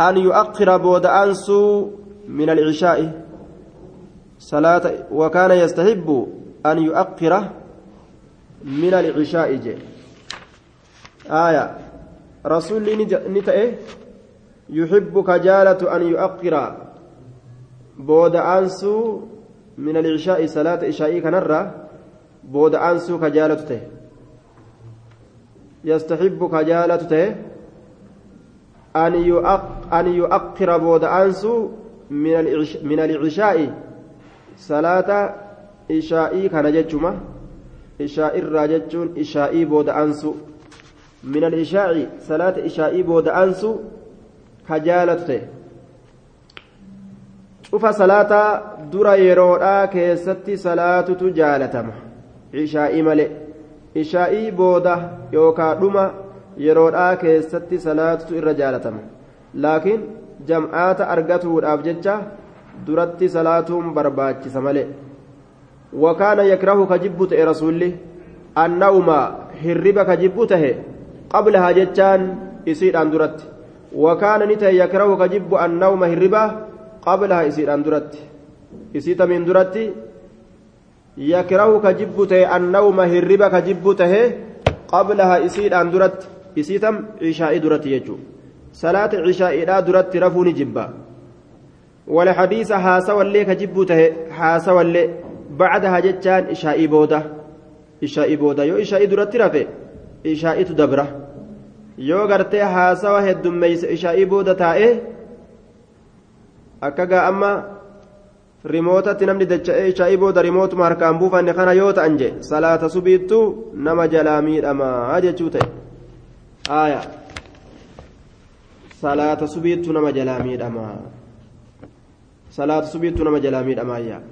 أن يؤخر بود أنسو من العشاء صلاة وكان يستحب أن يؤخر من العشاء جي آية رسول نتأه يحب كجالة أن يؤخر. بود أنسو من العشاء صلاة عشاء كنرة بود أنسو كجالة ته. يستحب كجالة ته. أن يؤخر بود أنسو من العشاء salaata ishaa'ii kana jechuma ishaa'ii irraa jechuun ishaa'ii booda salaata ishaa'ii booda ansu ka jaalatu ta'e cufa salaata dura yeroodhaa keessatti salaatutu jaalatama ishaa'ii malee ishaa'ii booda yookaa dhuma yeroodhaa keessatti salaatutu irra jaalatama laakiin jam'aata argatuudhaaf jecha duratti salaatuun barbaachisa malee wakaana yakrahu ka jibbu ta'e rasuulli annawma hirriba ka jibbu tahe qablahaa jechaan isiidhaan duratti wakaana ni ta'e yakrahu ka jibbu annawma hirriba qablahaa isiidhaan duratti isii tamiin duratti yakrahu ka jibbu ta'e annawma hirriba ka jibbu tahe qablahaa isiidhaan duratti isii tam cishaa'ii duratti jechuu salaata cishaa'iidhaa duratti rafuu ni jibba والحديث هاسا واللي كجبوته هاسا واللي بعدها جتان إشائي بودا إشائي بودا يو إشائي درت رفي إشائي تدبره يو غرتي هاسا وهد ميس إشائي بودا تائه أكاغا أما rimootatti namni dacha'ee ishaa'ii booda rimootuma harkaan buufanne kana yoo ta'an je salaata subiittu nama jalaa miidhamaa jechuu ta'e aaya salaata subiittu nama jalaa miidhamaa صلاة سبيت نما جلامي أمايا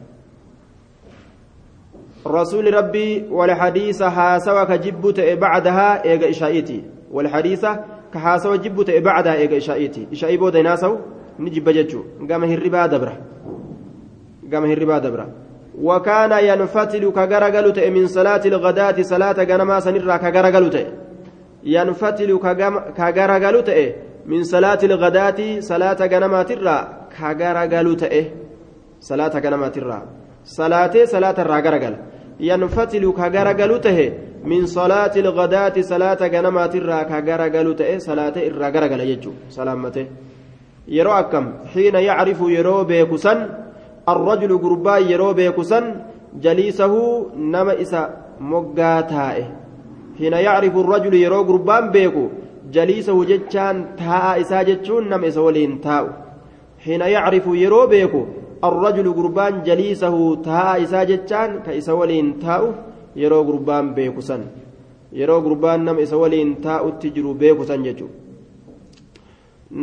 رسول ربي والحديث حاسوا كجبت بعدها إيجا إشائيتي. والحديث كحاسوا جبت بعدها إيجا إشائيتي. إشائي بودا ناسو نجيب ججو قام هربا دبرة. قام هربا دبرة. وكان ينفتل كغرغلت من صلاة الغداة صلاة غنما سنرا كغرغلت ينفتل كغرغلت من صلاة الغداة صلاة غنما ترى كغرغلو تئه صلاة غنما ترى. صلاة صلاة yanfatilu ka garagalu tahe min salaati ilgadaati salaata ganamaatirraa ka garagalu ta'e salaate irraa garagala jechuu salaammate yeroo akkam xiina yacrifu yeroo beekusan arrajulu gurbaan yeroo beekusan jaliisahuu nama isa moggaa taa'e xiina yacrifu arrajulu yeroo gurbaan beeku jaliisahu jechaan taa'a isaa jechuun nama isa waliin taa'u xiina yacrifu yeroo beeku الرجل قربان جليسه تاء إسا جتان كإسا ولين تاء يرو قربان بيكسن يرو قربان نم إسا ولين تاء تجرو بيكسن جتو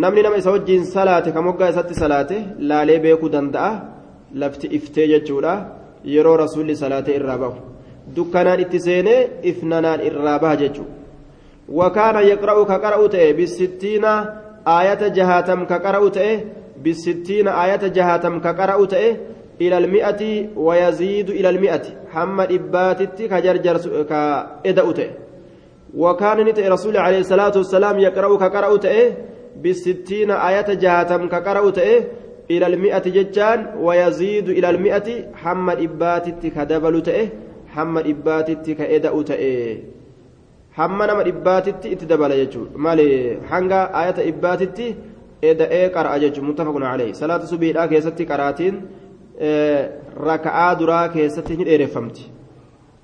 namni nama isa wajjiin salaate ka moggaa isatti salaate laalee beekuu danda'a lafti iftee jechuudha yeroo rasuulli salaatee irraa bahu dukkanaan itti seenee ifnanaan irraa baha jechuudha wakaana yaqra'u ka qara'u ta'e bisittiina aayata jahaatam ka qara'u ta'e aayata jahaatam ka qara'u ta'e إلى المئة ويزيد إلى المئة. حمد إباتت كجرجر كإدأت وكان نتئ رسول عليه الصلاة والسلام يقرأ كقرأ تئه بالستين آية جهاتم كقرأ تئه إلى المئة ججان ويزيد إلى المئة. حمد إباتت كدبل تئه حمد إباتت كإدأ تئه hamma nama dhibbaatitti itti dabala jechuudha maali hanga eda'ee qara'a jechuudha muttafaqun alayhi salaata subiidhaa keessatti qaraatiin raka'aa duraa keessatti ni dheereffamti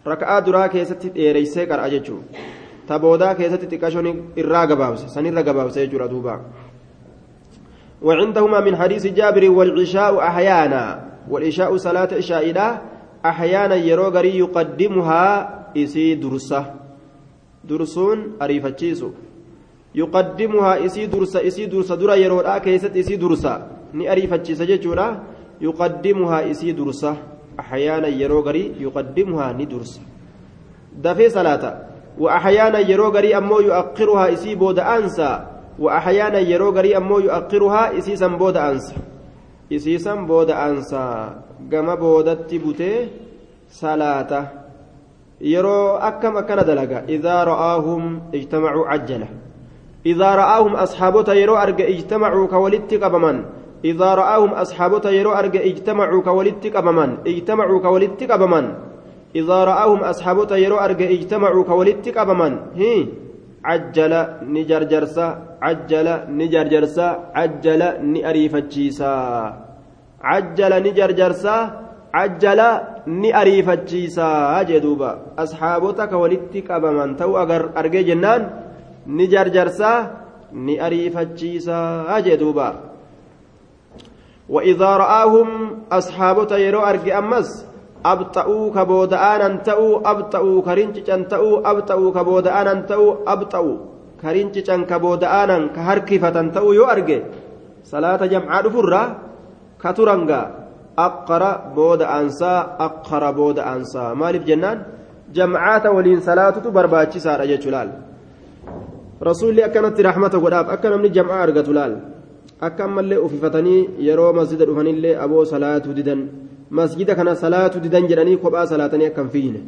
raka'aa duraa keessatti dheereysee qara'a jechuudha taboodaa keessatti xiqqashoon irraa gabaabse sanirra gabaabse jechuudha duuba وعندهما من حديث جابر والعشاء أحيانا والعشاء صلاة عشاء أحيانا يروغري يقدمها إسي درسه dursuun ariifachiisu yuqaddimuhaa isii dursa isii dursa dura yeroodhaa keessatti isii dursa ni ariifachiisa jechuudha yuqaddimuhaa isii dursa axyaana yeroo garii yuqaddimuhaa ni dursa dafee salaata وأحيانا يرو غري أمو يؤخرها إسي بود أنسى وأحيانا يرو غري أمو يؤخرها إسيسا بود أنسى إسيسا بود أنسى كما بودت بوتي yeroo akkam akkana dalaga idaa ra'aahum ijtamacuu cajjala idaa ra'aahum asxaabota yeroo arge ijtamacuu ka walitti qabaman idaa ra'aahum asxaabota yeroo arge ijtamacuu ka walitti qabaman ijtamacuu ka walitti qabaman idaa ra'aahum asxaabota yeroo arge ijtamacuu ka walitti qabaman hi cajjala ni jarjarsa cajjala ni jarjarsa cajjala ni ariifachiisa cajjala ni jarjarsa cajjala ni ni jarjarsaa ni ariifachiisaa jee duuba. وإذا رآهم أصحابة يرو أرجي أمس أبطأوا كبودآنا تأو أبطأوا كرنجشان تأو أبطأوا كبودآنا تأو أبطأوا كرنجشان كبودآنا كهركفة تأو يو أرجي صلاة جمعة فرة كترنجا أقرأ بود أنسى أقرأ بود أنسى مالف جنان جمعات ولين صلاة برباتشي سار أجتلال رسول أكنت رحمته قداب أكن من جمعة أرقتلال أكم اللي أففتني يرو مسجد أفني اللي أبو صلاة ددن مسجد كان صلاة ددن جراني كبا صلاتني أكم فينا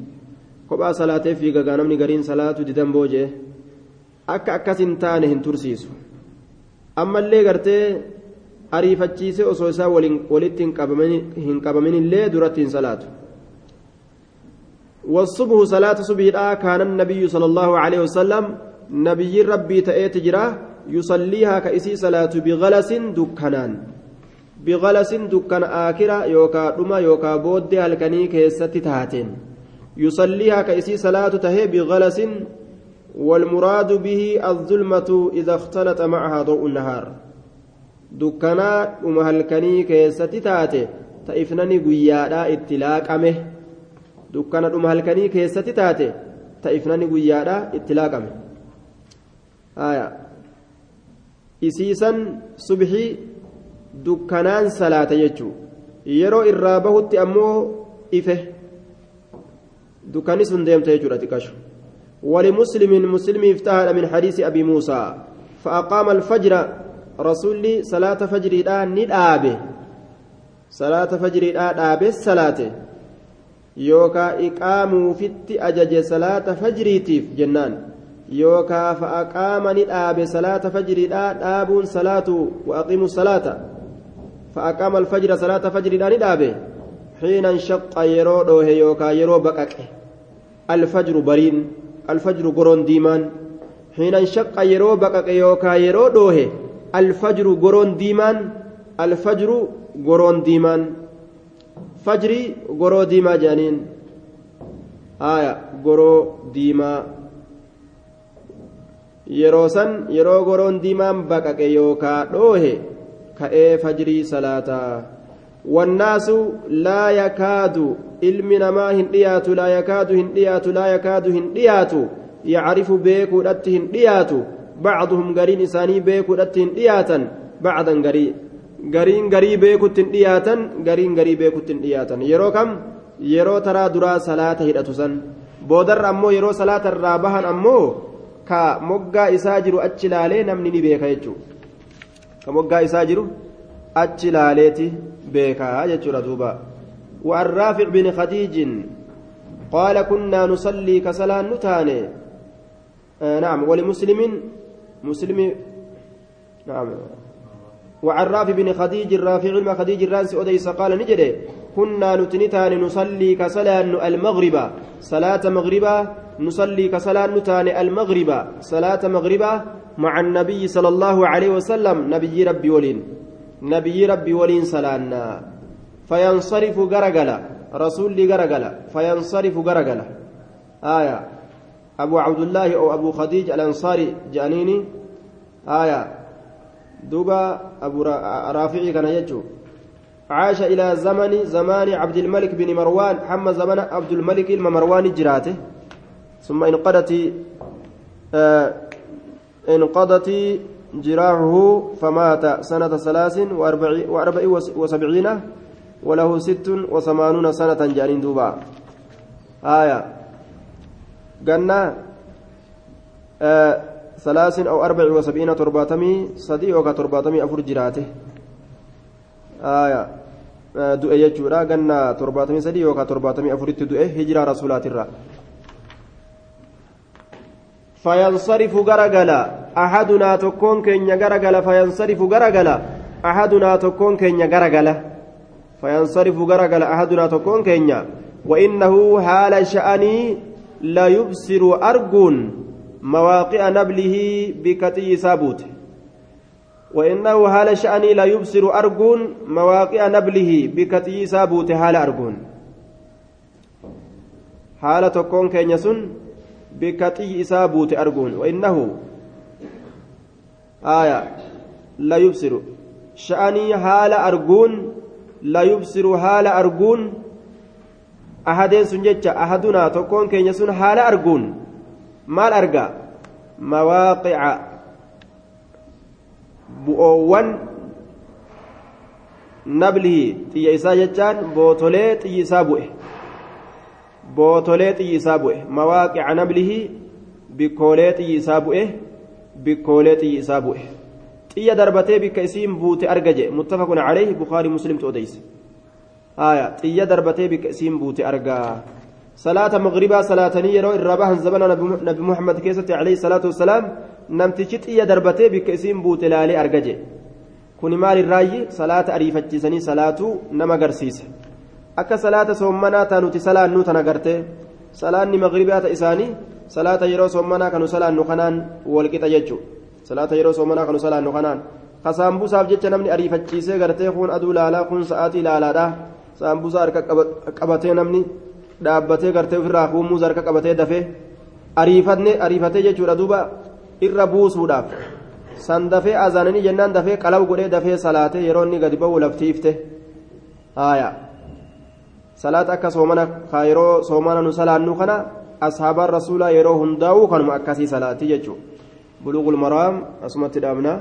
كبا صلاة في غانمني غرين صلاة ددن بوجه أكا أكسن تانهن ترسيسو أما اللي قرتي ariifachiise osoo isaa walitti hin qabamin illee duratti hin salaatu. والصبح صلاة صبح كان النبي صلى الله عليه وسلم نبي ربي تأتي جرا يصليها كإسي صلاة بغلس دكنان بغلس دكان آكرة يوكا دما يوكا بود هلكني كيست تهاتين. يصليها كإسي صلاة تهي بغلس والمراد به الظلمة إذا اختلط معها ضوء النهار. dukkanaa dhuma halkanii keessatti taate ta'ifnani guyyaadhaa itti laaqame dukkana dhuma halkanii keessatti taate ta'ifnani guyyaadhaa itti laaqame isiisan subhii dukkanaan salaata jechuu yeroo irraa bahutti ammoo ife dukkani sun deemta jechuudha xiqqashu ولمسلم مسلم افتهد من حديث أبي موسى فأقام الفجر rasuulli salaata fajriidhaa ni dhaabe salaata fajriidhaa dhaabe salaate yookaa iqaamuufitti ajaje salaata fajriitiif jennaan yookaa fa'aqaama ni dhaabe salaata fajriidhaa dhaabuun salaatu waaqimu salaata fa'aqaama alfajra salaata fajriidhaa ni dhaabe xiina inshaqa yeroo dhoohe yookaa yeroo baqaqe alfajru bariin alfajru goroon diimaan xiina inshaqa yeroo baqaqe yookaa yeroo dhoohe الفجر قرون ديمان الفجر قرون ديمان فجري قرو ديما جانين آية قرو ديما yeroo san yeroo goroon diimaan baqaqe yookaa dhoohe ka'ee fajrii salaataa wannaasu laa yakaadu ilmi namaa hin dhiyaatu laa yakaadu hin dhiyaatu laa yakaadu hin dhiyaatu yacrifu beekuudhatti hin dhiyaatu bacduhum gariin isaanii beekuudhatti hin dhiyaatan bacdan garii gariin garii beekutti hin dhiyaatan gariin garii beekutti hin dhiyaatan. Yeroo kam? Yeroo taraa duraa salaata hidhatu san. Boodarra ammoo yeroo salaata irraa bahan ammoo ka moggaa isaa jiru achi laalee namni ni beeka jechuudha. Ka moggaa isaa jiru achi laaleeti beekaa jechuudha duuba. وعن رافع بن خديج قال كنا نصلي كسلا نتاني آه نعم ولمسلم مسلم نعم وعن رافع بن خديج الرافع بن خديج الرانس أديس قال نجري كنا نتنتان نصلي كسلا المغرب صلاة مغربا نصلي كصلاة نتان المغرب صلاة مغربا مع النبي صلى الله عليه وسلم نبي ربي ولين. نبي ربي ولين صلانا. فينصرف غرغلا. رسول غرغلا. فينصرف غرغلا. آية. أبو عبد الله أو أبو خديج الأنصاري جانيني. آية. دوبا أبو رافعي كان يجو. عاش إلى زمن زمان عبد الملك بن مروان. حمى زمن عبد الملك المروان جراته. ثم انقضت آه انقضت جراحه فمات سنة ثلاث وأربع, وأربع وسبعين وله ست وثمانون سنة جانين دوبا. آية. قلنا آه ثلاث أو أربع وسبعين ترباتمي صديق وكترباتمي أفر جراته. آية. آه دؤي يجورا قلنا ترباتمي صديق وكترباتمي أفر دؤي هجرة رسولات الرّ فينصرف غرغلا. أحدنا تكون كن غرغلا فينصرف غرغلا. أحدنا تكون كن غرغلا. فينصرف غرغلا أحدنا تكون كن وإنه حال شأني لا يبصر أرجون مواقع نبله بكتي سابوت وإنه حال شأني لا يبصر أرجون مواقع نبله بكتي سابوت حال أرجون حال تكون كن يسن بكتي إسابوت أرجون وإنه آية لا يبصر. شأني حال أرجون لا يبصر حال أرجون. أحدين سنجتة أحدنا تكون كين يسون حال أرجون. مال أرجع؟ مواقع. بؤوان نبله تيسا جتان بوتولي تيسا بؤه. bootolee xiyyisaa bu'e mawaaqica nablihi bikkoolee xiyyisaa bu'e bikkoolee xiyyisaa bu'e xiyya darbatee bikka isiin buute arga je muttafaqun calayhi bukaarii muslimtu odeyse haya xiyya darbatee bikka isiin buute argaa salaata magribaa salaatanii yeroo irraa bahan zabana nabi muhammad keessatti calayhi salaatu wassalaam namtichi xiyya darbatee bikka isiin buute laalee arga je kuni maal irraayyi salaata ariifachiisanii salaatuu nama agarsiise akka salaata soommanaa taanuti salaannuu tan agarte salaanni magribaata isaanii salaata yeroo soommanaa kanu salaannu kanaan walqixa jechu salaata yeroo soommanaa kanu salaannu kanaan ka saambusaaf jecha namni ariifachiisee gartee kun aduu laalaa kun sa'aatii laalaadha saambusaa harka qabatee namni dhaabbatee gartee ofirraa huumuus harka qabatee dafee ariifatee jechuudha duuba irra buusuudhaaf san dafee azaananii jennaan dafee qalaw godhee dafee salaatee yeroo inni gadi ba'u laftiifte haayaa. Salaata akka soomana yeroo soomana nu salaannu kana ashaabaan rasuulaa yeroo hundaa'uu kanuma akkasii salaatii jechuudha buluugul maraam asumatti dhaabna